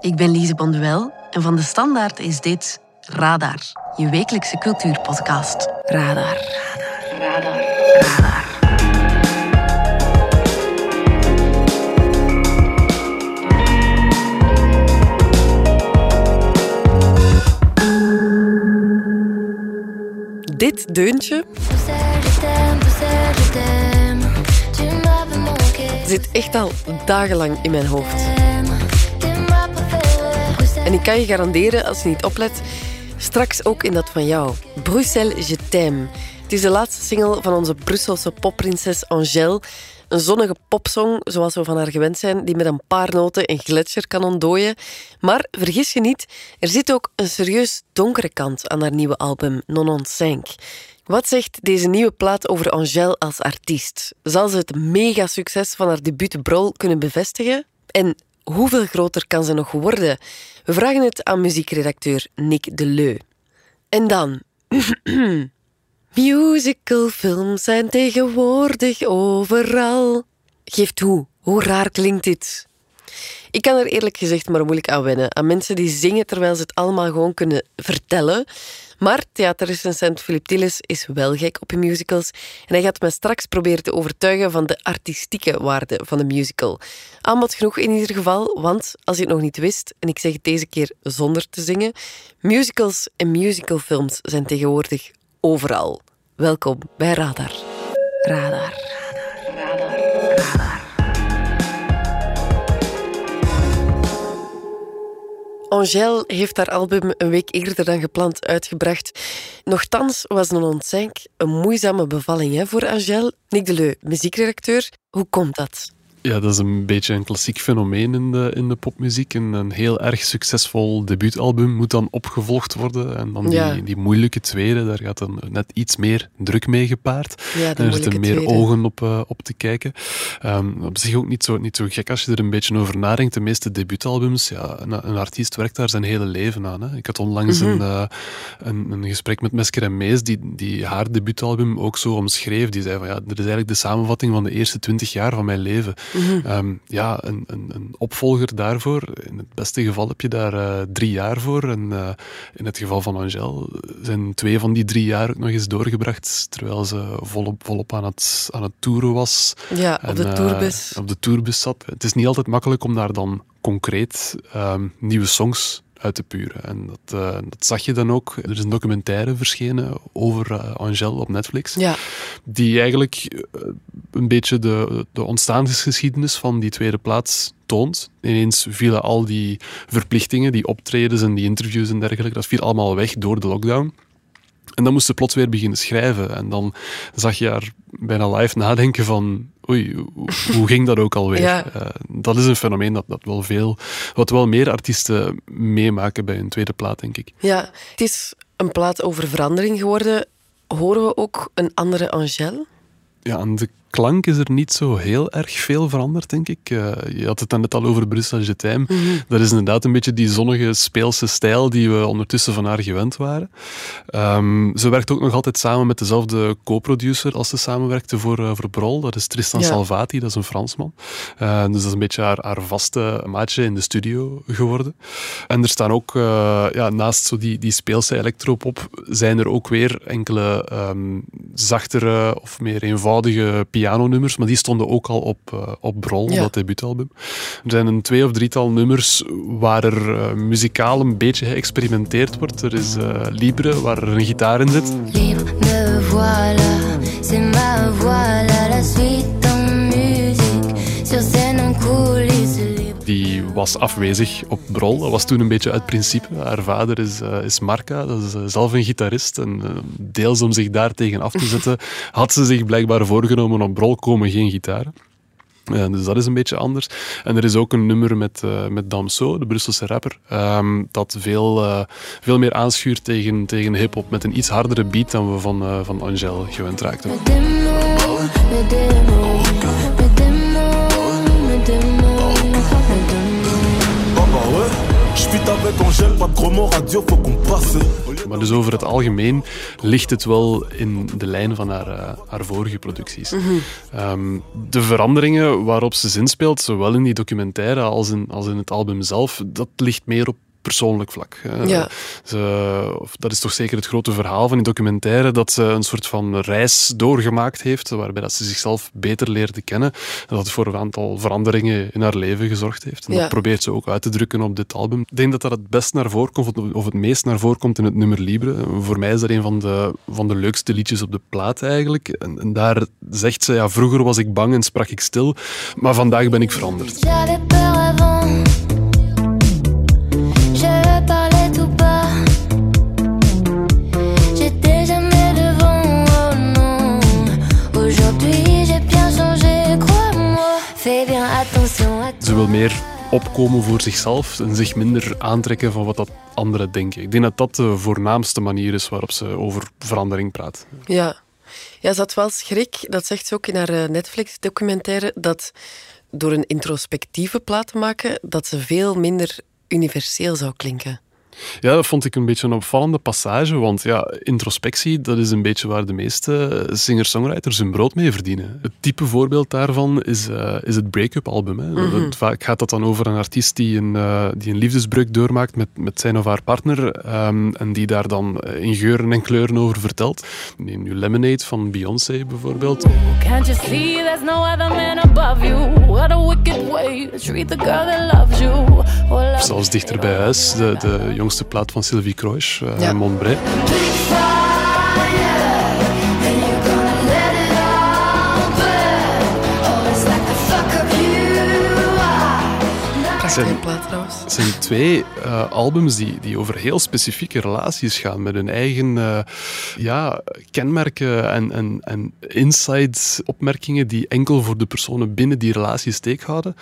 Ik ben Lise Bonduel en van de Standaard is dit Radar, je wekelijkse cultuurpodcast. Radar. Radar. Radar. Radar. Dit deuntje zit echt al dagenlang in mijn hoofd. En ik kan je garanderen, als je niet oplet, straks ook in dat van jou. Bruxelles, je t'aime. Het is de laatste single van onze Brusselse popprinses Angèle. Een zonnige popsong, zoals we van haar gewend zijn, die met een paar noten een gletsjer kan ontdooien. Maar vergis je niet, er zit ook een serieus donkere kant aan haar nieuwe album Non Cinq. Wat zegt deze nieuwe plaat over Angèle als artiest? Zal ze het mega-succes van haar debuut Brol kunnen bevestigen? En hoeveel groter kan ze nog worden? We vragen het aan muziekredacteur Nick Deleu. En dan... Musicalfilms zijn tegenwoordig overal. Geef toe, hoe raar klinkt dit? Ik kan er eerlijk gezegd maar moeilijk aan wennen. Aan mensen die zingen terwijl ze het allemaal gewoon kunnen vertellen. Maar theaterrecensent Philip Tillis is wel gek op musicals en hij gaat me straks proberen te overtuigen van de artistieke waarde van de musical. Aanbod genoeg in ieder geval, want als je het nog niet wist, en ik zeg het deze keer zonder te zingen, musicals en musicalfilms zijn tegenwoordig overal. Welkom bij Radar. Radar. Radar. Radar. Radar. Angèle heeft haar album een week eerder dan gepland uitgebracht. Nochtans was Non Cinq een moeizame bevalling hè, voor Angèle. Nick Deleu, muziekredacteur. Hoe komt dat? Ja, dat is een beetje een klassiek fenomeen in de, in de popmuziek. Een, een heel erg succesvol debuutalbum moet dan opgevolgd worden. En dan die, die moeilijke tweede, daar gaat dan net iets meer druk mee gepaard. Ja, er zitten meer ogen op, uh, op te kijken. Um, op zich ook niet zo, niet zo gek als je er een beetje over nadenkt. De meeste debuutalbums, ja, een, een artiest werkt daar zijn hele leven aan. Hè. Ik had onlangs een, uh, een, een, gesprek met Mesker en Mees, die, die haar debuutalbum ook zo omschreef. Die zei van ja, dit is eigenlijk de samenvatting van de eerste twintig jaar van mijn leven. Mhm. Ehm, ja, een, een, een, opvolger daarvoor. In het beste geval heb je daar uh, drie jaar voor. En uh, in het geval van Angel zijn twee van die drie jaar ook nog eens doorgebracht. Terwijl ze volop, volop aan, het, aan het toeren was. Ja, op de uh, tourbus. Op de tourbus zat. Het is niet altijd makkelijk om daar dan concreet um, nieuwe songs uit te puren. En dat, uh, dat zag je dan ook. Er is een documentaire verschenen over uh, Angel op Netflix. Ja. Die eigenlijk uh, een beetje de, de ontstaansgeschiedenis van die tweede plaats toont. Ineens vielen al die verplichtingen, die optredens en die interviews en dergelijke, dat viel allemaal weg door de lockdown. En dan moest ze plots weer beginnen schrijven. En dan zag je haar bijna live nadenken van... Oei, hoe ging dat ook alweer? Ja. Uh, dat is een fenomeen dat, dat wel veel... Wat wel meer artiesten meemaken bij een tweede plaat, denk ik. Ja, het is een plaat over verandering geworden. Horen we ook een andere Angèle? Ja, aan de klank is er niet zo heel erg veel veranderd, denk ik. Uh, je had het dan net al over Brussel Time. Mhm. Dat is inderdaad een beetje die zonnige, speelse stijl die we ondertussen van haar gewend waren. Um, ze werkt ook nog altijd samen met dezelfde co-producer als ze samenwerkte voor, uh, voor Brol. Dat is Tristan Ja. Salvati, dat is een Fransman. Uh, dus dat is een beetje haar, haar vaste maatje in de studio geworden. En er staan ook, ja, naast zo die, die speelse electropop, zijn er ook weer enkele um, zachtere of meer eenvoudige pianonummers, maar die stonden ook al op, uh, op Brol, Ja. dat debuutalbum. Er zijn een twee of drietal nummers waar er uh, muzikaal een beetje geëxperimenteerd wordt. Er is uh, Libre, waar er een gitaar in zit. Libre, was afwezig op Brol. Dat was toen een beetje uit principe. Haar vader is, uh, is Marca, dat is uh, zelf een gitarist. En uh, deels om zich daar tegen af te zetten, had ze zich blijkbaar voorgenomen op Brol komen geen gitaren. Uh, dus dat is een beetje anders. En er is ook een nummer met, uh, met Damso, de Brusselse rapper, um, dat veel, uh, veel meer aanschuurt tegen, tegen hip-hop. Met een iets hardere beat dan we van, van Angel gewend raakten. Maar dus over het algemeen ligt het wel in de lijn van haar, uh, haar vorige producties. um, de veranderingen waarop ze zinspeelt, zowel in die documentaire als in, als in het album zelf, dat ligt meer op persoonlijk vlak. Ja. Ze, dat is toch zeker het grote verhaal van die documentaire, dat ze een soort van reis doorgemaakt heeft, waarbij dat ze zichzelf beter leerde kennen en dat het voor een aantal veranderingen in haar leven gezorgd heeft. En Ja. dat probeert ze ook uit te drukken op dit album. Ik denk dat dat het best naar voren komt, of het meest naar voren komt in het nummer Libre. Voor mij is dat een van de, van de leukste liedjes op de plaat eigenlijk. En, en daar zegt ze, ja, vroeger was ik bang en sprak ik stil, maar vandaag ben ik veranderd. Ze wil meer opkomen voor zichzelf en zich minder aantrekken van wat dat anderen denken. Ik denk dat dat de voornaamste manier is waarop ze over verandering praat. Ja. ja, ze had wel schrik, dat zegt ze ook in haar eh, Netflix-documentaire, dat door een introspectieve plaat te maken, dat ze veel minder universeel zou klinken. Ja, dat vond ik een beetje een opvallende passage, want ja, introspectie, dat is een beetje waar de meeste singer-songwriters hun brood mee verdienen. Het type voorbeeld daarvan is, eh, is het break-up album. Hè. Het- Vaak gaat dat dan over een artiest die een, eh, die een liefdesbreuk doormaakt met, met zijn of haar partner ehm, en die daar dan in geuren en kleuren over vertelt. Neem nu Lemonade van Beyoncé bijvoorbeeld. Can't you see there's no other man above you? What a wicked way to treat the girl that loves you. I- Zelfs dichter bij huis, de, de jongste plaat van Sylvie Kroijs, eh Ja. Zijn-. Het zijn twee eh, albums die, die over heel specifieke relaties gaan, met hun eigen eh, ja, kenmerken en, en, en inside-opmerkingen die enkel voor de personen binnen die relatie steek houden.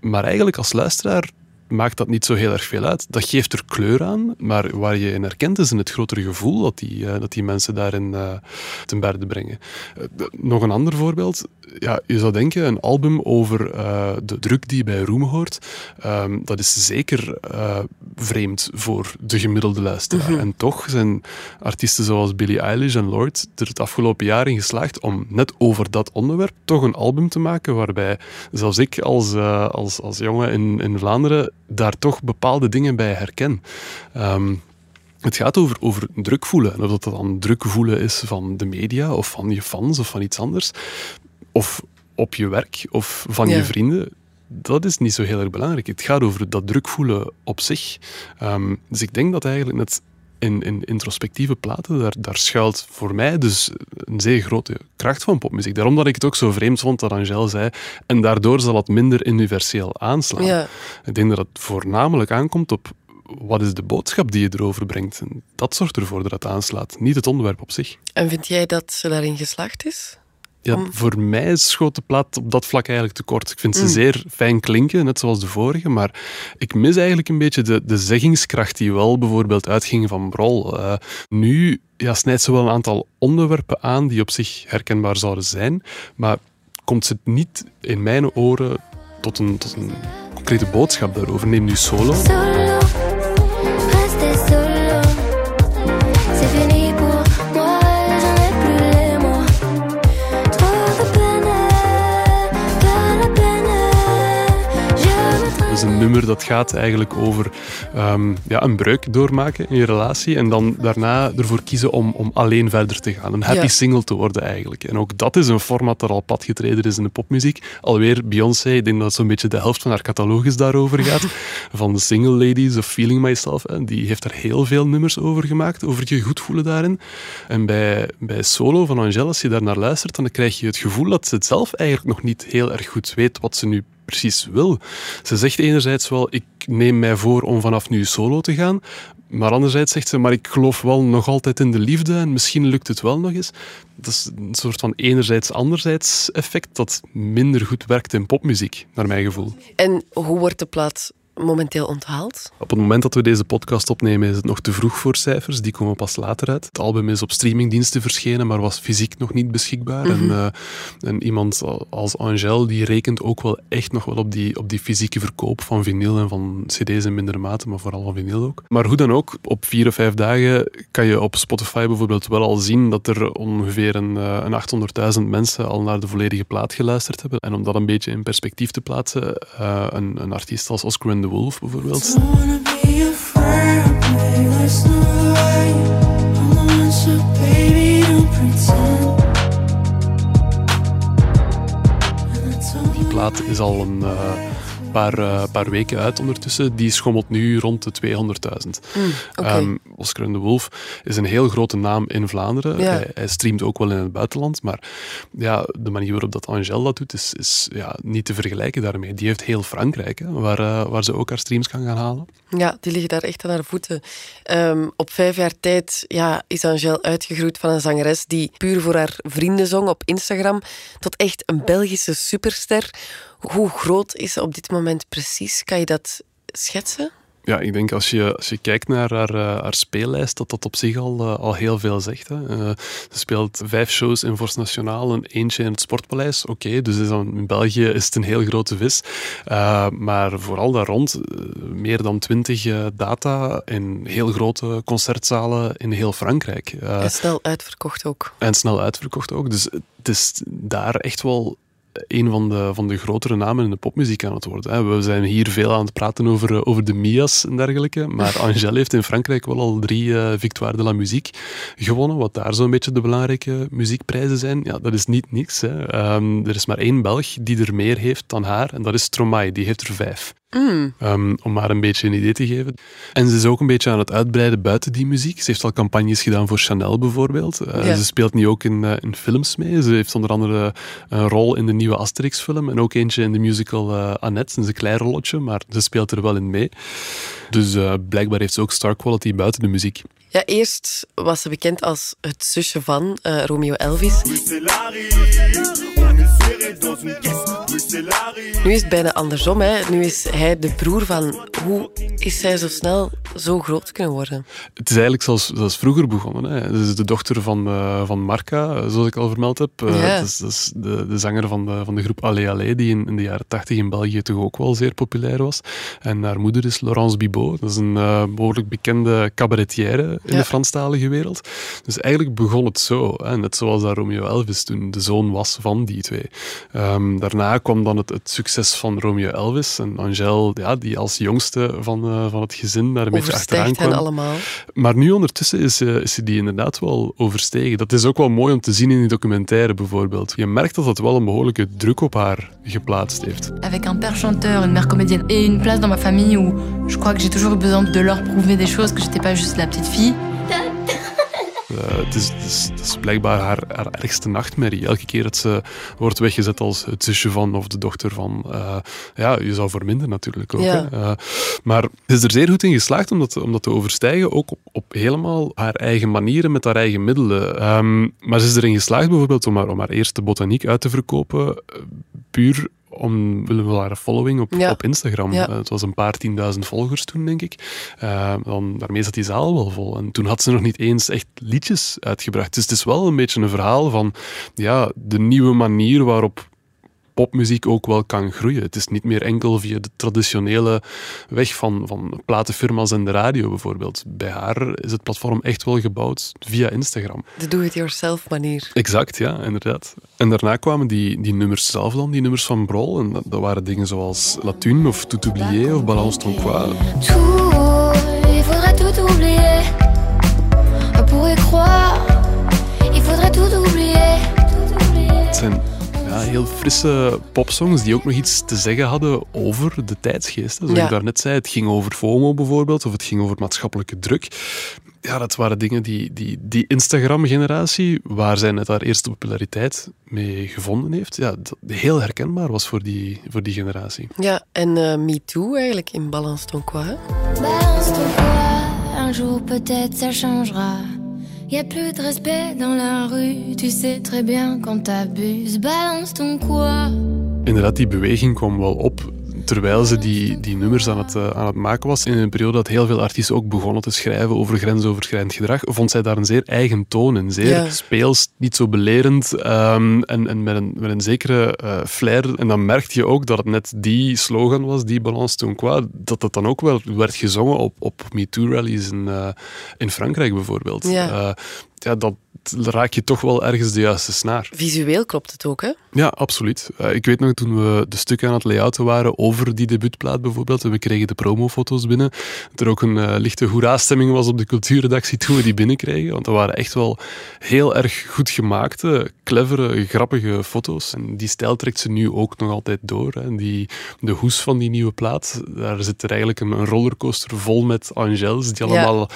Maar eigenlijk als luisteraar maakt dat niet zo heel erg veel uit. Dat geeft er kleur aan, maar waar je in herkent is in het grotere gevoel dat die, eh, dat die mensen daarin eh, ten berde brengen. Eh, nog een ander voorbeeld. Ja, je zou denken, een album over eh, de druk die bij Roem hoort, ehm, dat is zeker eh, vreemd voor de gemiddelde luisteraar. En toch zijn artiesten zoals Billie Eilish en Lord er het afgelopen jaar in geslaagd om net over dat onderwerp toch een album te maken waarbij zelfs ik als, eh, als, als jongen in, in Vlaanderen daar toch bepaalde dingen bij herken. Ehm, het gaat over, over druk voelen. En of dat dan druk voelen is van de media of van je fans of van iets anders. Of op je werk of van Ja. je vrienden. Dat is niet zo heel erg belangrijk. Het gaat over dat druk voelen op zich. Ehm, dus ik denk dat eigenlijk net in, in introspectieve platen, daar, daar schuilt voor mij dus een zeer grote kracht van popmuziek. Daarom dat ik het ook zo vreemd vond dat Angel zei. En daardoor zal het minder universeel aanslaan. Ja. Ik denk dat het voornamelijk aankomt op wat is de boodschap die je erover brengt. En dat zorgt ervoor dat het aanslaat, niet het onderwerp op zich. En vind jij dat ze daarin geslaagd is? Ja, Om- Voor mij schoot de plaat op dat vlak eigenlijk tekort. Ik vind ze zeer fijn klinken, net zoals de vorige, maar ik mis eigenlijk een beetje de, de zeggingskracht die wel bijvoorbeeld uitging van Brol. Eh, nu ja, snijdt ze wel een aantal onderwerpen aan die op zich herkenbaar zouden zijn, maar komt ze niet in mijn oren tot een, tot een concrete boodschap daarover. Neem nu solo. Solo, een nummer dat gaat eigenlijk over ehm, ja, een breuk doormaken in je relatie en dan daarna ervoor kiezen om, om alleen verder te gaan. Een happy Ja. single te worden eigenlijk. En ook dat is een format dat al padgetreden is in de popmuziek. Alweer Beyoncé, ik denk dat zo'n beetje de helft van haar catalogus daarover gaat. van de Single Ladies of Feeling Myself. hè. Die heeft er heel veel nummers over gemaakt, over je goed voelen daarin. En bij, bij Solo van Angèle, als je daar naar luistert, dan krijg je het gevoel dat ze het zelf eigenlijk nog niet heel erg goed weet wat ze nu precies wil. Ze zegt enerzijds wel, ik neem mij voor om vanaf nu solo te gaan. Maar anderzijds zegt ze, maar ik geloof wel nog altijd in de liefde en misschien lukt het wel nog eens. Dat is een soort van enerzijds-anderzijds effect dat minder goed werkt in popmuziek, naar mijn gevoel. En hoe wordt de plaat momenteel onthaald? Op het moment dat we deze podcast opnemen is het nog te vroeg voor cijfers. Die komen pas later uit. Het album is op streamingdiensten verschenen, maar was fysiek nog niet beschikbaar. en, uh, en, iemand als Angel die rekent ook wel echt nog wel op die, op die fysieke verkoop van vinyl en van cd's in mindere mate, maar vooral van vinyl ook. Maar hoe dan ook, op vier of vijf dagen kan je op Spotify bijvoorbeeld wel al zien dat er ongeveer een, een 800.000 mensen al naar de volledige plaat geluisterd hebben. En om dat een beetje in perspectief te plaatsen, uh, een, een artiest als Oscar the Wolf bijvoorbeeld. Die plaat is al een uh, paar, uh, paar weken uit ondertussen. Die schommelt nu rond de 200.000. Mm, okay. um, Oscar de Wolf is een heel grote naam in Vlaanderen. Ja. Hij, hij, streamt ook wel in het buitenland. Maar ja, de manier waarop dat Angel dat doet, is, is ja, niet te vergelijken daarmee. Die heeft heel Frankrijk, hè, waar, uh, waar ze ook haar streams kan gaan halen. Ja, die liggen daar echt aan haar voeten. Um, op vijf jaar tijd ja, is Angel uitgegroeid van een zangeres die puur voor haar vrienden zong op Instagram tot echt een Belgische superster. Hoe groot is ze op dit moment precies? Kan je dat schetsen? Ja, ik denk als je, als je kijkt naar haar, uh, haar speellijst, dat dat op zich al, uh, al heel veel zegt. Hè. Uh, ze speelt vijf shows in Force Nationaal en eentje in het Sportpaleis. Oké, okay, dus in België is het een heel grote vis. maar vooral daar rond, meer dan twintig data in heel grote concertzalen in heel Frankrijk. en snel uitverkocht ook. En snel uitverkocht ook. Dus het is daar echt wel een van de, van de grotere namen in de popmuziek aan het worden. We zijn hier veel aan het praten over, over de Mia's en dergelijke, maar Angèle heeft in Frankrijk wel al drie uh, Victoire de la Musique gewonnen, wat daar zo'n beetje de belangrijke muziekprijzen zijn. Ja, dat is niet niks. Hè. Um, er is maar één Belg die er meer heeft dan haar, en dat is Stromae, die heeft er vijf. Mm. Um, om maar een beetje een idee te geven. En ze is ook een beetje aan het uitbreiden buiten die muziek. Ze heeft al campagnes gedaan voor Chanel bijvoorbeeld. Uh, Ja. Ze speelt nu ook in, uh, in films mee. Ze heeft onder andere een rol in de nieuwe Asterix-film en ook eentje in de musical uh, Annette. Dat is een klein rolletje, maar ze speelt er wel in mee. Dus uh, blijkbaar heeft ze ook star quality buiten de muziek. Ja, eerst was ze bekend als het zusje van uh, Romeo Elvis. Nu is het bijna andersom. Hè. Nu is hij de broer van... Hoe is zij zo snel zo groot kunnen worden? Het is eigenlijk zoals, zoals vroeger begonnen. Hè. Het is de dochter van, uh, van Marca, zoals ik al vermeld heb. Uh, is, dat is de, de zanger van de, van de groep Allee Allee, die in, in de jaren tachtig in België toch ook wel zeer populair was. En haar moeder is Laurence Bibot. Dat is een uh, behoorlijk bekende cabaretière in Ja. de Franstalige wereld. Dus eigenlijk begon het zo. Hè. Net zoals dat Romeo Elvis toen de zoon was van die twee. Ehm, daarna kwam dan het, het succes van Romeo Elvis. En Angèle, ja, die als jongste van, eh, van het gezin daar een beetje achteraan kwam. allemaal. Maar nu ondertussen is, eh, is ze die inderdaad wel overstegen. Dat is ook wel mooi om te zien in die documentaire bijvoorbeeld. Je merkt dat dat wel een behoorlijke druk op haar geplaatst heeft. Avec un père chanteur, une mère comédienne et une place dans ma famille où je crois que j'ai toujours eu besoin de leur prouver des choses, que j'étais pas juste la petite fille. Uh, het, is, het, is, het is blijkbaar haar, haar ergste nachtmerrie. Elke keer dat ze wordt weggezet als het zusje van of de dochter van. Uh, ja, je zou verminderen natuurlijk ook. Ja. Hè? Uh, maar ze is er zeer goed in geslaagd om dat, om dat te overstijgen. Ook op, op helemaal haar eigen manieren met haar eigen middelen. Um, maar ze is erin geslaagd bijvoorbeeld om haar, om haar eerste botaniek uit te verkopen. eh, puur omwille van haar following op, Ja. op Instagram. Ja. Uh, het was een paar tienduizend volgers toen, denk ik. Uh, dan, daarmee zat die zaal wel vol. En toen had ze nog niet eens echt liedjes uitgebracht. Dus het is wel een beetje een verhaal van ja, de nieuwe manier waarop popmuziek ook wel kan groeien. Het is niet meer enkel via de traditionele weg van, van platenfirma's en de radio bijvoorbeeld. Bij haar is het platform echt wel gebouwd via Instagram. De do-it-yourself manier. Exact, ja, inderdaad. En daarna kwamen die, die nummers zelf dan, die nummers van Brol. En dat, dat waren dingen zoals La Thune of Tout oublié of Balance ton heel frisse popsongs die ook nog iets te zeggen hadden over de tijdsgeest. Zoals Ja. ik daarnet zei, het ging over FOMO bijvoorbeeld, of het ging over maatschappelijke druk. Ja, dat waren dingen die die, die Instagram-generatie, waar zij net haar eerste populariteit mee gevonden heeft, ja, dat heel herkenbaar was voor die, voor die generatie. Ja, en uh, Me Too eigenlijk in Balance ton quoi. Balance ton quoi, un jour peut-être ça changera. Y a plus de respect dans la rue, tu sais très bien quand t'abuses. Balance ton quoi. Inderdaad, die beweging kwam wel op terwijl ze die, die nummers aan het, eh, aan het maken was, in een periode dat heel veel artiesten ook begonnen te schrijven over grensoverschrijdend gedrag, vond zij daar een zeer eigen toon in. Zeer Ja. speels, niet zo belerend ehm, en, en met, een, met een zekere eh, flair. En dan merkte je ook dat het net die slogan was, die balance toen qua, dat dat dan ook wel werd gezongen op, op MeToo-rallies in, eh, in Frankrijk bijvoorbeeld. Ja. Ja, dat raak je toch wel ergens de juiste snaar. Visueel klopt het ook, hè? Ja, absoluut. Ik weet nog toen we de stukken aan het layouten waren over die debuutplaat bijvoorbeeld, en we kregen de promofoto's binnen, dat er ook een eh, lichte hoera-stemming was op de cultuurredactie toen we die binnenkregen. Want dat waren echt wel heel erg goed gemaakte, clevere, grappige foto's. En die stijl trekt ze nu ook nog altijd door. Hè. Die, de hoes van die nieuwe plaat, daar zit er eigenlijk een, rollercoaster vol met Angels, die Ja.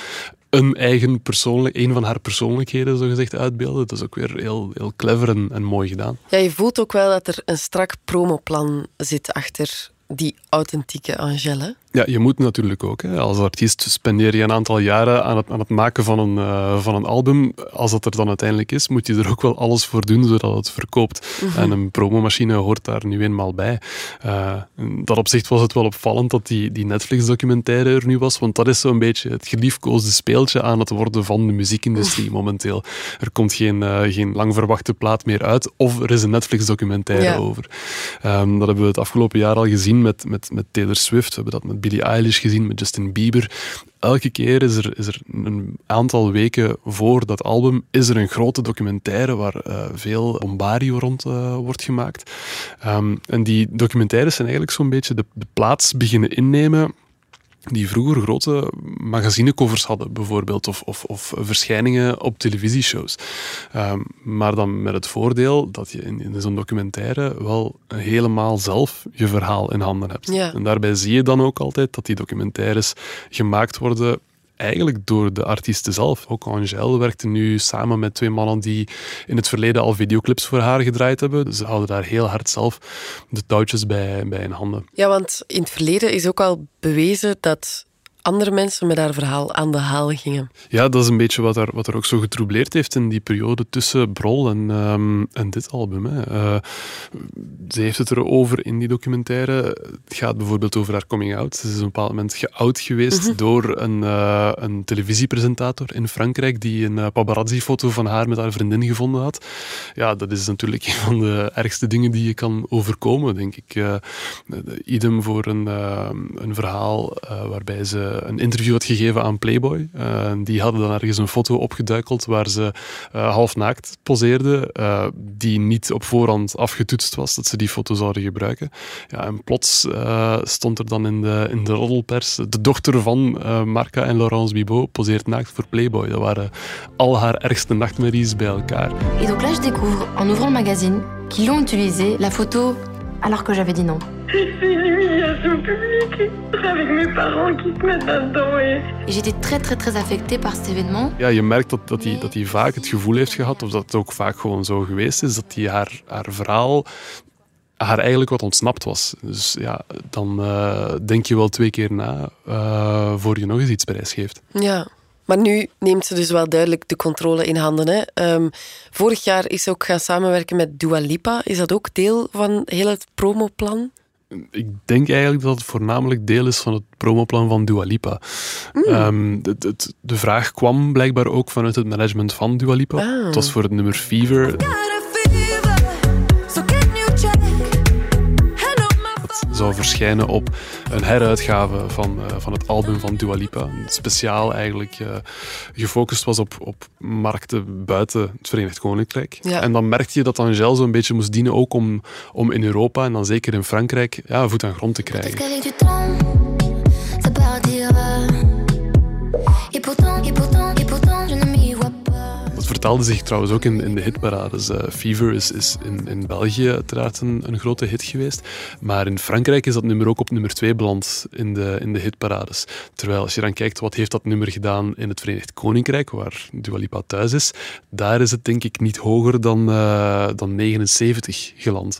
Een eigen persoonlijk, een van haar persoonlijkheden zo gezegd uitbeelden. Dat is ook weer heel, heel clever en, en mooi gedaan. Ja, je voelt ook wel dat er een strak promoplan zit achter die authentieke Angèle. Ja, je moet natuurlijk ook. Hè. Als artiest spendeer je een aantal jaren aan het, aan het maken van een, eh, van een album. Als dat er dan uiteindelijk is, moet je er ook wel alles voor doen zodat het verkoopt. En een promomachine hoort daar nu eenmaal bij. Eh, in dat opzicht was het wel opvallend dat die, die Netflix-documentaire er nu was, want dat is zo'n beetje het geliefkoosde speeltje aan het worden van de muziekindustrie momenteel. Er komt geen, eh, geen lang verwachte plaat meer uit, of er is een Netflix-documentaire over. Ehm, dat hebben we het afgelopen jaar al gezien met, met, met Taylor Swift. We hebben dat met Billie Eilish gezien, met Justin Bieber. Elke keer is er, is er een aantal weken voor dat album is er een grote documentaire waar eh, veel bombario rond eh, wordt gemaakt. Ehm, en die documentaires zijn eigenlijk zo'n beetje de, de plaats beginnen innemen die vroeger grote magazinecovers hadden, bijvoorbeeld, of, of, of verschijningen op televisieshows. Ehm, maar dan met het voordeel dat je in, in zo'n documentaire wel helemaal zelf je verhaal in handen hebt. Ja. En daarbij zie je dan ook altijd dat die documentaires gemaakt worden eigenlijk door de artiesten zelf. Ook Angèle werkte nu samen met twee mannen die in het verleden al videoclips voor haar gedraaid hebben. Dus ze houden daar heel hard zelf de touwtjes bij, bij in handen. Ja, want in het verleden is ook al bewezen dat andere mensen met haar verhaal aan de haal gingen. Ja, dat is een beetje wat er, wat er ook zo getroubleerd heeft in die periode tussen Brol en, ehm, en dit album. Hè. Eh, ze heeft het erover in die documentaire. Het gaat bijvoorbeeld over haar coming out. Ze is op een bepaald moment geout geweest door een, eh, een televisiepresentator in Frankrijk die een eh, paparazzi-foto van haar met haar vriendin gevonden had. Ja, dat is natuurlijk een van de ergste dingen die je kan overkomen, denk ik. Idem voor een, eh, een verhaal waarbij ze een interview had gegeven aan Playboy. Eh, die hadden dan ergens een foto opgeduikeld waar ze eh, half naakt poseerde, eh, die niet op voorhand afgetoetst was, dat ze die foto zouden gebruiken. Ja, en plots eh, stond er dan in de, in de roddelpers de dochter van eh, Marca en Laurence Bibot poseert naakt voor Playboy. Dat waren al haar ergste nachtmerries bij elkaar. Et donc là, je découvre, en ouvrant le magazine, qu'ils l'ont utilisé, la photo, alors que j'avais dit non. C'est une humiliation publique avec mes parents qui se mettent là-dedans et... J'étais très, très, très affectée par cet événement. Ja, je merkt dat, dat, hij, dat hij vaak het gevoel heeft gehad, of dat het ook vaak gewoon zo geweest is, dat hij haar, haar verhaal haar eigenlijk wat ontsnapt was. Dus ja, dan eh, denk je wel twee keer na eh, voor je nog eens iets prijsgeeft. Ja. Maar nu neemt ze dus wel duidelijk de controle in handen. Hè. Ehm, vorig jaar is ze ook gaan samenwerken met Dua Lipa. Is dat ook deel van heel het promoplan? Ik denk eigenlijk dat het voornamelijk deel is van het promoplan van Dua Lipa. Ehm, het- het- de vraag kwam blijkbaar ook vanuit het management van Dua Lipa. Ah. Het was voor het nummer Fever. Zou verschijnen op een heruitgave van, eh, van het album van Dua Lipa. Dat speciaal eigenlijk eh, gefocust was op, op markten buiten het Verenigd Koninkrijk. Ja. En dan merkte je dat Angèle zo'n beetje moest dienen ook om, om in Europa en dan zeker in Frankrijk ja, voet aan grond te krijgen. Et pourtant, et pourtant, Dat vertelde zich trouwens ook in, in de hitparades. Eh, Fever is, is in, in België uiteraard een, een grote hit geweest. Maar in Frankrijk is dat nummer ook op nummer 2 beland in de, in de hitparades. Terwijl als je dan kijkt wat heeft dat nummer gedaan in het Verenigd Koninkrijk, waar Dua Lipa thuis is, daar is het denk ik niet hoger dan, eh, dan 79 geland.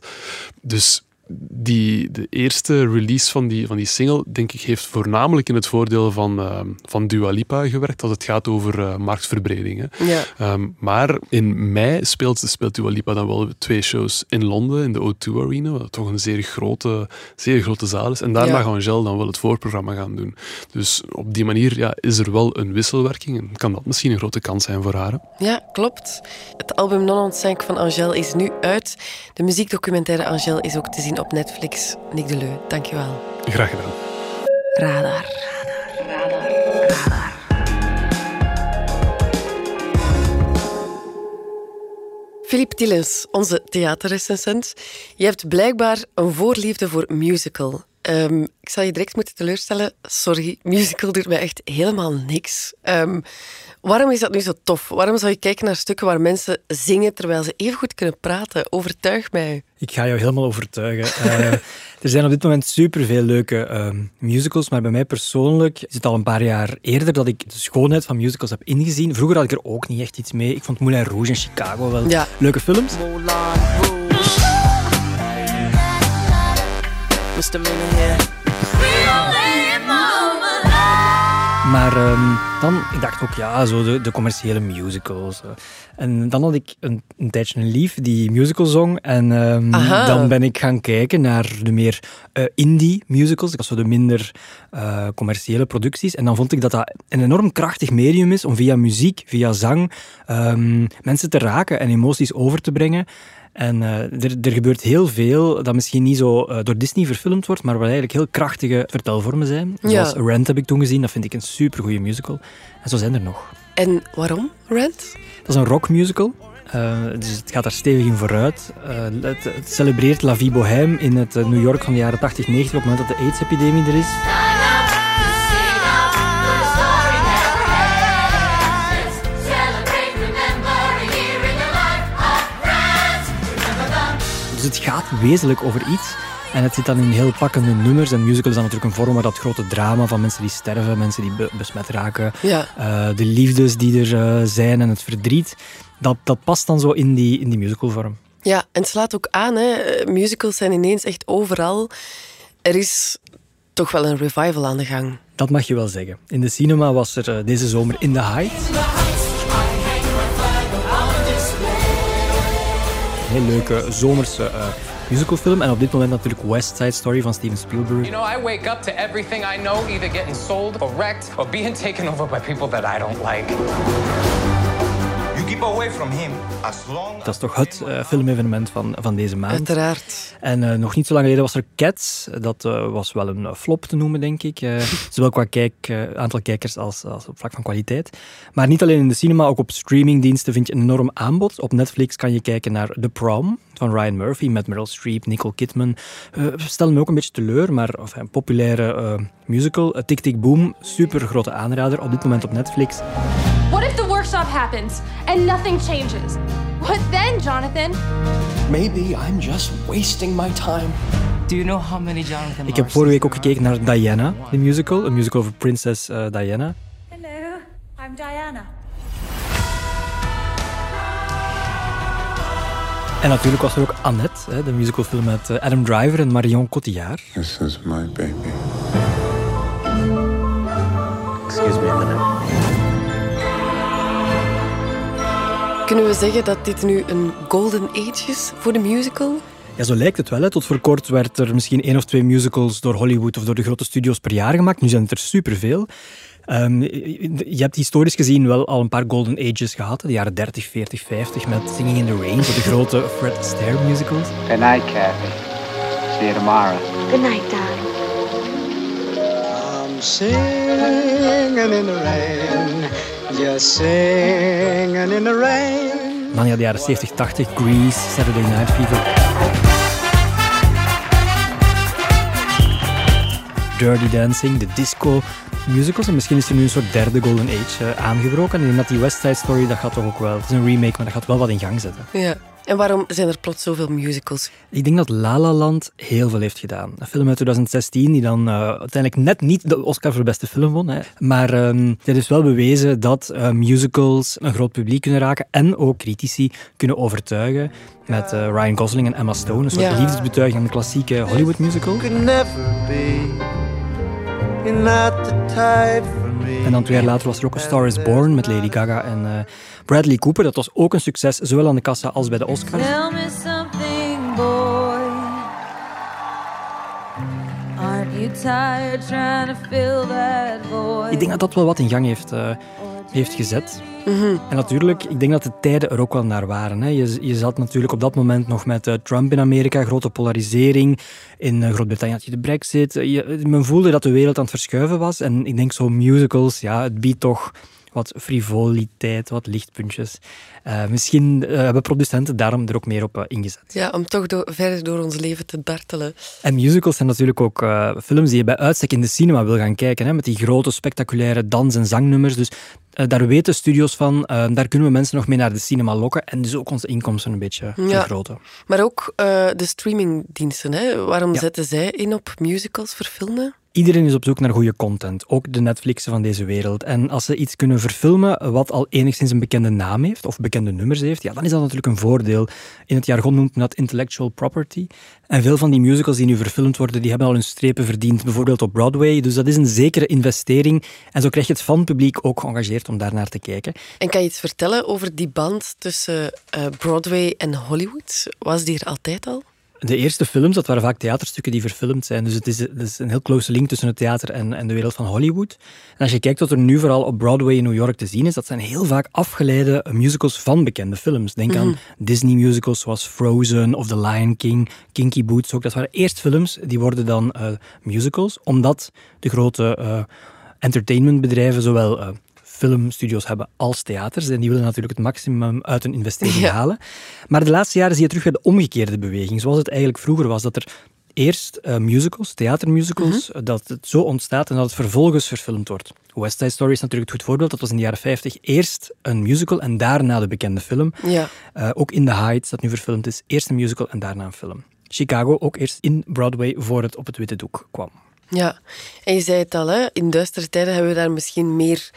Dus die, de eerste release van die, van die single, denk ik, heeft voornamelijk in het voordeel van, eh, van Dua Lipa gewerkt als het gaat over marktverbreding. Hè. Ja. Ehm, maar in mei speelt, speelt Dua Lipa dan wel twee shows in Londen, in de O2 Arena, wat toch een zeer grote, zeer grote zaal is. En daar Ja. mag Angel dan wel het voorprogramma gaan doen. Dus op die manier ja, is er wel een wisselwerking en kan dat misschien een grote kans zijn voor haar. hè. Ja, klopt. Het album Non on Cinq van Angèle is nu uit. De muziekdocumentaire Angèle is ook te zien op Netflix. Nick Deleu, dankjewel. Graag gedaan. Radar. Philippe Tillens, onze theaterrecensent. Je hebt blijkbaar een voorliefde voor musical. Ehm, ik zal je direct moeten teleurstellen. Sorry, musical doet mij echt helemaal niks. Ehm, waarom is dat nu zo tof? Waarom zou je kijken naar stukken waar mensen zingen terwijl ze even goed kunnen praten? Overtuig mij. Ik ga jou helemaal overtuigen. Eh, er zijn op dit moment superveel leuke ehm, musicals, maar bij mij persoonlijk is het al een paar jaar eerder dat ik de schoonheid van musicals heb ingezien. Vroeger had ik er ook niet echt iets mee. Ik vond Moulin Rouge en Chicago wel Ja. leuke films. Maar ehm, dan, ik dacht ook, ja, zo de, de commerciële musicals. eh. En dan had ik een, een tijdje een lief die musical zong. En ehm, dan ben ik gaan kijken naar de meer eh, indie musicals. Zo de minder eh, commerciële producties. En dan vond ik dat dat een enorm krachtig medium is om via muziek, via zang, ehm, mensen te raken en emoties over te brengen. En eh, er, er gebeurt heel veel dat misschien niet zo eh, door Disney verfilmd wordt, maar wat eigenlijk heel krachtige vertelvormen zijn. Ja. Zoals Rent heb ik toen gezien, dat vind ik een supergoeie musical. En zo zijn er nog. En waarom, Rent? Dat is een rockmusical. eh, dus het gaat daar stevig in vooruit. Eh, het, het celebreert La Vie Bohème in het New York van de jaren 80, 90, op het moment dat de AIDS-epidemie er is. Het gaat wezenlijk over iets. En het zit dan in heel pakkende nummers. En musical is dan natuurlijk een vorm waar dat grote drama van mensen die sterven, mensen die be- besmet raken, Ja. eh, de liefdes die er eh, zijn en het verdriet. Dat, dat past dan zo in die, in die musicalvorm. Ja, en het slaat ook aan. Hè. Musicals zijn ineens echt overal. Er is toch wel een revival aan de gang. Dat mag je wel zeggen. In de cinema was er eh, deze zomer In the Heights. Heel leuke zomerse eh, musicalfilm. En op dit moment natuurlijk West Side Story van Steven Spielberg. You know, I wake up to everything I know either getting sold or wrecked or being taken over by people that I don't like. Keep away from him as long Dat is toch het eh, filmevenement van, van deze maand. Uiteraard. En eh, nog niet zo lang geleden was er Cats. Dat eh, was wel een flop te noemen, denk ik. Eh, zowel qua kijk, eh, aantal kijkers als, als op vlak van kwaliteit. Maar niet alleen in de cinema, ook op streamingdiensten vind je een enorm aanbod. Op Netflix kan je kijken naar The Prom van Ryan Murphy met Meryl Streep, Nicole Kidman. Stel me ook een beetje teleur, maar of, een populaire eh, musical. Tick Tick Boom, super grote aanrader. Op dit moment op Netflix. What if the workshop happens and nothing changes? What then, Jonathan? Maybe I'm just wasting my time. Do you know how many Jonathan Ik heb vorige week ook gekeken naar Diana, de musical. Een musical over prinses eh, Diana. Hello, I'm Diana. En natuurlijk was er ook Annette, hè, de musicalfilm met eh, Adam Driver en Marion Cotillard. This is my baby. Excuse me a minute. Kunnen we zeggen dat dit nu een golden age is voor de musical? Ja, zo lijkt het wel. Hè. Tot voor kort werd er misschien één of twee musicals door Hollywood of door de grote studios per jaar gemaakt. Nu zijn het er superveel. Ehm, je hebt historisch gezien wel al een paar golden ages gehad. De jaren 30, 40, 50 met Singing in the Rain, zo de grote Fred Astaire musicals. Good night, Kathy. See you tomorrow. Good night, darling. I'm singing in the rain. Singing in the rain. Dan ja, de jaren 70, 80, Grease, Saturday Night Fever. Dirty Dancing, de disco musicals. En misschien is er nu een soort derde golden age eh, aangebroken. En ik denk dat die West Side Story, dat gaat toch ook wel... Het is een remake, maar dat gaat wel wat in gang zetten. Ja. En waarom zijn er plots zoveel musicals? Ik denk dat La La Land heel veel heeft gedaan. Een film uit 2016 die dan uh, uiteindelijk net niet de Oscar voor beste film won. Hè. Maar um, het is wel bewezen dat uh, musicals een groot publiek kunnen raken en ook critici kunnen overtuigen. Met uh, Ryan Gosling en Emma Stone. Een soort Ja. liefdesbetuiging aan de klassieke Hollywood musical. Could never be. En dan twee jaar later was er ook A Star is Born met Lady Gaga en eh, Bradley Cooper. Dat was ook een succes, zowel aan de kassa als bij de Oscars. Tell me something, boy. Aren't you tired trying to fill that void? Ik denk dat dat wel wat in gang heeft, eh, heeft gezet. En natuurlijk, ik denk dat de tijden er ook wel naar waren. Hè. Je, je zat natuurlijk op dat moment nog met eh, Trump in Amerika, grote polarisering. In eh, Groot-Brittannië had je de brexit. Je, men voelde dat de wereld aan het verschuiven was. En ik denk zo musicals, ja, het biedt toch wat frivoliteit, wat lichtpuntjes. Eh, misschien eh, hebben producenten daarom er ook meer op eh, ingezet. Ja, om toch door, verder door ons leven te dartelen. En musicals zijn natuurlijk ook films die je bij uitstek in de cinema wil gaan kijken. Hè, met die grote, spectaculaire dans- en zangnummers. Dus daar weten studios van, daar kunnen we mensen nog mee naar de cinema lokken. En dus ook onze inkomsten een beetje Ja. vergroten. Maar ook de streamingdiensten. Hè? Waarom Ja. zetten zij in op musicals verfilmen? Iedereen is op zoek naar goede content, ook de Netflixen van deze wereld. En als ze iets kunnen verfilmen wat al enigszins een bekende naam heeft, of bekende nummers heeft, ja, dan is dat natuurlijk een voordeel. In het jargon noemt men dat intellectual property. En veel van die musicals die nu verfilmd worden, die hebben al hun strepen verdiend, bijvoorbeeld op Broadway. Dus dat is een zekere investering. En zo krijg je het fanpubliek ook geëngageerd om daar naar te kijken. En kan je iets vertellen over die band tussen eh, Broadway en Hollywood? Was die er altijd al? De eerste films, dat waren vaak theaterstukken die verfilmd zijn. Dus het is, het is een heel close link tussen het theater en, en de wereld van Hollywood. En als je kijkt wat er nu vooral op Broadway in New York te zien is, dat zijn heel vaak afgeleide musicals van bekende films. Denk aan Disney musicals zoals Frozen of The Lion King, Kinky Boots ook. Dat waren eerst films, die worden dan eh, musicals, omdat de grote eh, entertainmentbedrijven zowel eh, filmstudios hebben als theaters. En die willen natuurlijk het maximum uit hun investering Ja. halen. Maar de laatste jaren zie je terug weer de omgekeerde beweging. Zoals het eigenlijk vroeger was, dat er eerst eh, musicals, theatermusicals, eh, dat het zo ontstaat en dat het vervolgens verfilmd wordt. West Side Story is natuurlijk het goed voorbeeld. Dat was in de jaren 50 eerst een musical en daarna de bekende film. Ja. Eh, ook in The Heights, dat nu verfilmd is, eerst een musical en daarna een film. Chicago ook eerst in Broadway voor het op het witte doek kwam. Ja, en je zei het al, hè? in duistere tijden hebben we daar misschien meer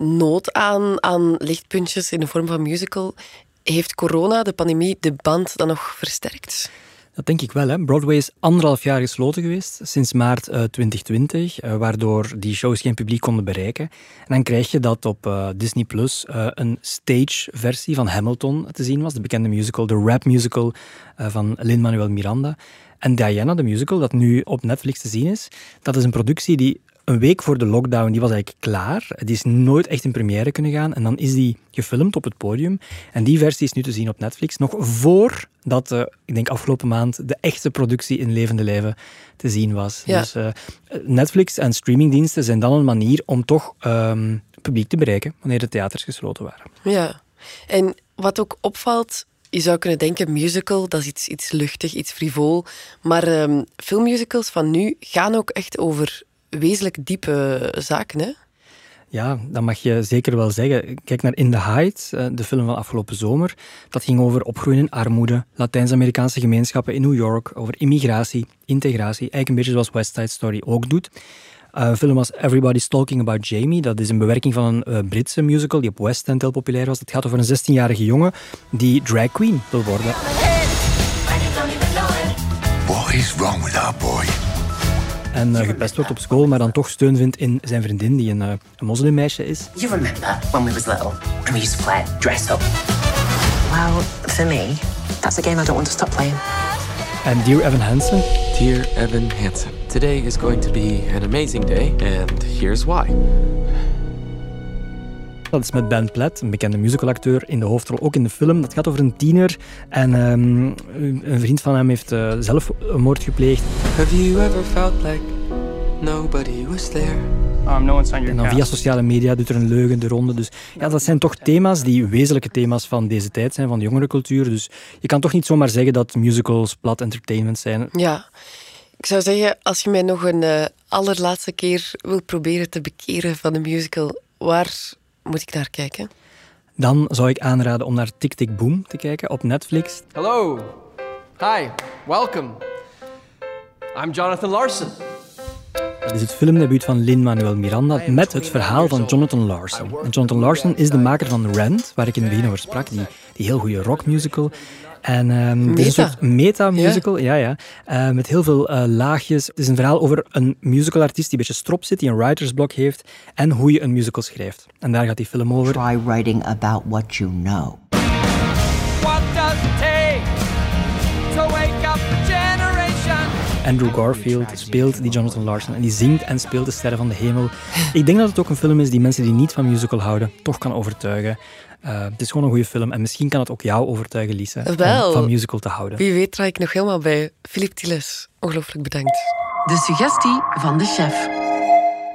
nood aan, aan lichtpuntjes in de vorm van musical. Heeft corona, de pandemie, de band dan nog versterkt? Dat denk ik wel. Hè. Broadway is anderhalf jaar gesloten geweest, sinds maart eh, 2020, eh, waardoor die shows geen publiek konden bereiken. En dan krijg je dat op eh, Disney Plus eh, een stage-versie van Hamilton te zien was, de bekende musical, de rap musical eh, van Lin-Manuel Miranda. En Diana, de musical, dat nu op Netflix te zien is, dat is een productie die een week voor de lockdown, die was eigenlijk klaar. Die is nooit echt in première kunnen gaan. En dan is die gefilmd op het podium. En die versie is nu te zien op Netflix. Nog voordat, eh, ik denk afgelopen maand, de echte productie in levende lijven te zien was. Ja. Dus eh, Netflix en streamingdiensten zijn dan een manier om toch ehm, publiek te bereiken wanneer de theaters gesloten waren. Ja, en wat ook opvalt, je zou kunnen denken, musical, dat is iets, iets luchtig, iets frivol. Maar ehm, filmmusicals van nu gaan ook echt over wezenlijk diepe zaken, hè? Ja, dat mag je zeker wel zeggen. Kijk naar In the Heights, eh, de film van afgelopen zomer. Dat ging over opgroeien in armoede, Latijns-Amerikaanse gemeenschappen in New York, over immigratie, integratie. Eigenlijk een beetje zoals West Side Story ook doet. Eh, Een film als Everybody's Talking About Jamie, dat is een bewerking van een eh, Britse musical die op West End heel populair was. Het gaat over een 16-jarige jongen die drag queen wil worden. What is wrong with our boy? En eh, gepest wordt op school, maar dan toch steun vindt in zijn vriendin, die een, eh, een moslimmeisje is. You remember when we was little and we used to play dress up? Well, for me, that's a game I don't want to stop playing. En Dear Evan Hansen, Dear Evan Hansen, today is going to be an amazing day, and here's why. Dat is met Ben Platt, een bekende musicalacteur in de hoofdrol, ook in de film. Dat gaat over een tiener en ehm, een vriend van hem heeft eh, zelfmoord gepleegd. Have you ever felt like nobody was there? Um, no one's on your En dan via sociale media doet er een leugen de ronde. Dus ja, dat zijn toch thema's die wezenlijke thema's van deze tijd zijn, van de jongerencultuur. Dus je kan toch niet zomaar zeggen dat musicals plat entertainment zijn. Ja. Ik zou zeggen, als je mij nog een eh, allerlaatste keer wil proberen te bekeren van de musical, waar moet ik naar kijken? dan zou ik aanraden om naar Tick Tick Boom te kijken op Netflix. Hello. Hi. Welcome. I'm Jonathan Larson. Dat is het filmdebuut van Lin-Manuel Miranda met het verhaal van Jonathan Larson. En Jonathan Larson is de maker van Rent, waar ik in het begin over sprak, die, die heel goede rockmusical. En ehm het is een Meta. soort meta-musical, ja, ja. Eh, met heel veel eh, laagjes. Het is een verhaal over een musicalartiest die een beetje strop zit, die een writersblok heeft, en hoe je een musical schrijft. En daar gaat die film over. Try writing about what you know. What does it take to wake up the generation? Andrew Garfield speelt die Jonathan Larson en die zingt en speelt de sterren van de hemel. Ik denk dat het ook een film is die mensen die niet van musical houden toch kan overtuigen. Eh, het is gewoon een goede film en misschien kan het ook jou overtuigen, Lisa, om van musical te houden. Wie weet draai ik nog helemaal bij. Philip Tilles, ongelooflijk bedankt. De suggestie van de chef.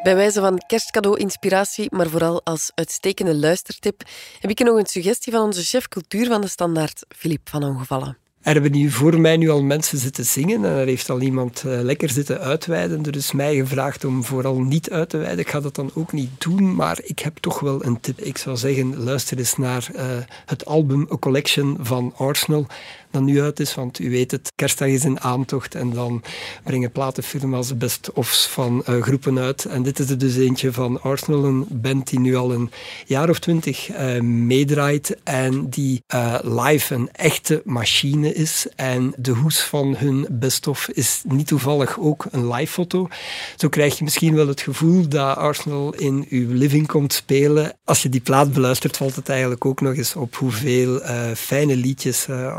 Bij wijze van kerstcadeau-inspiratie, maar vooral als uitstekende luistertip, heb ik nog een suggestie van onze chef cultuur van de Standaard, Philip van Ongevallen. Er hebben nu voor mij nu al mensen zitten zingen en er heeft al iemand eh, lekker zitten uitweiden. Er is mij gevraagd om vooral niet uit te wijden. Ik ga dat dan ook niet doen, maar ik heb toch wel een tip. Ik zou zeggen, luister eens naar eh, het album A Collection van Arsenal, dat nu uit is, want u weet het, kerstdag is in aantocht en dan brengen platenfirma's best-ofs van eh, groepen uit. En dit is er dus eentje van Arsenal, een band die nu al een jaar of twintig eh, meedraait en die eh, live een echte machine is. En de hoes van hun best-of is niet toevallig ook een live foto. Zo krijg je misschien wel het gevoel dat Arsenal in uw living komt spelen. Als je die plaat beluistert, valt het eigenlijk ook nog eens op hoeveel fijne liedjes eh,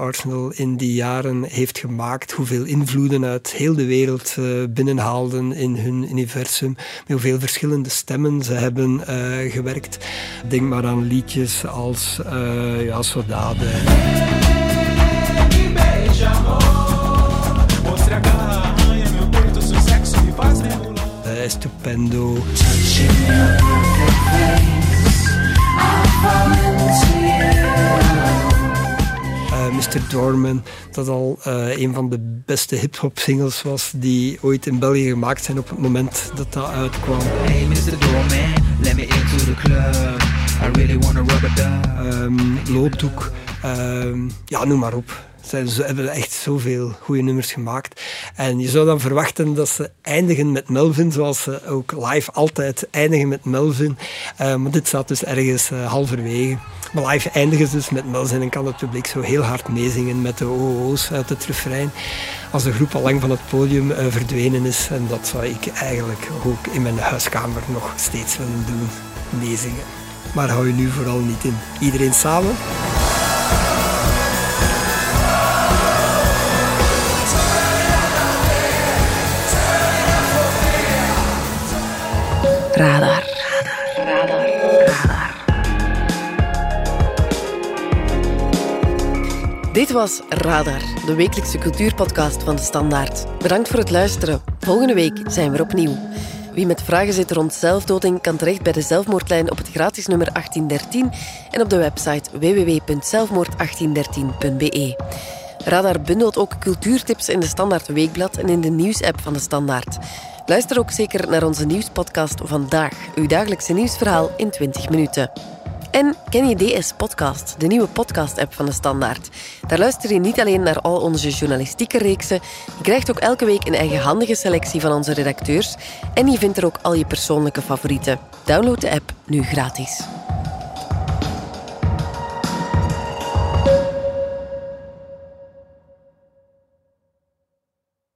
In die jaren heeft gemaakt. Hoeveel invloeden uit heel de wereld eh, binnenhaalden in hun universum. Met hoeveel verschillende stemmen ze hebben eh, gewerkt. Denk maar aan liedjes als eh ja, Soldade. Eh, Estupendo. Mr. Dorman, dat al eh, een van de beste hip-hop singles was die ooit in België gemaakt zijn op het moment dat dat uitkwam. Hey, Mr. Doorman, let me into the club. I really wanna rub it down. Ehm Looddoek, ehm, ja, noem maar op. Ze hebben echt zoveel goede nummers gemaakt. En je zou dan verwachten dat ze eindigen met Melvin, zoals ze ook live altijd eindigen met Melvin. Eh, maar dit staat dus ergens eh, halverwege. Maar live eindigen ze dus met Melvin en kan het publiek zo heel hard meezingen met de OO's uit het refrein. Als de groep al lang van het podium eh, verdwenen is. En dat zou ik eigenlijk ook in mijn huiskamer nog steeds willen doen, meezingen. Maar hou je nu vooral niet in. Iedereen samen? Radar. Dit was Radar, de wekelijkse cultuurpodcast van de Standaard. Bedankt voor het luisteren. Volgende week zijn we er opnieuw. Wie met vragen zit rond zelfdoding kan terecht bij de zelfmoordlijn op het gratis nummer 1813 en op de website www.zelfmoord1813.be. Radar bundelt ook cultuurtips in de Standaard Weekblad en in de nieuwsapp van de Standaard. Luister ook zeker naar onze nieuwspodcast Vandaag, uw dagelijkse nieuwsverhaal in 20 minuten. En ken je DS Podcast, de nieuwe podcast-app van de Standaard? Daar luister je niet alleen naar al onze journalistieke reeksen, je krijgt ook elke week een eigenhandige selectie van onze redacteurs en je vindt er ook al je persoonlijke favorieten. Download de app nu gratis.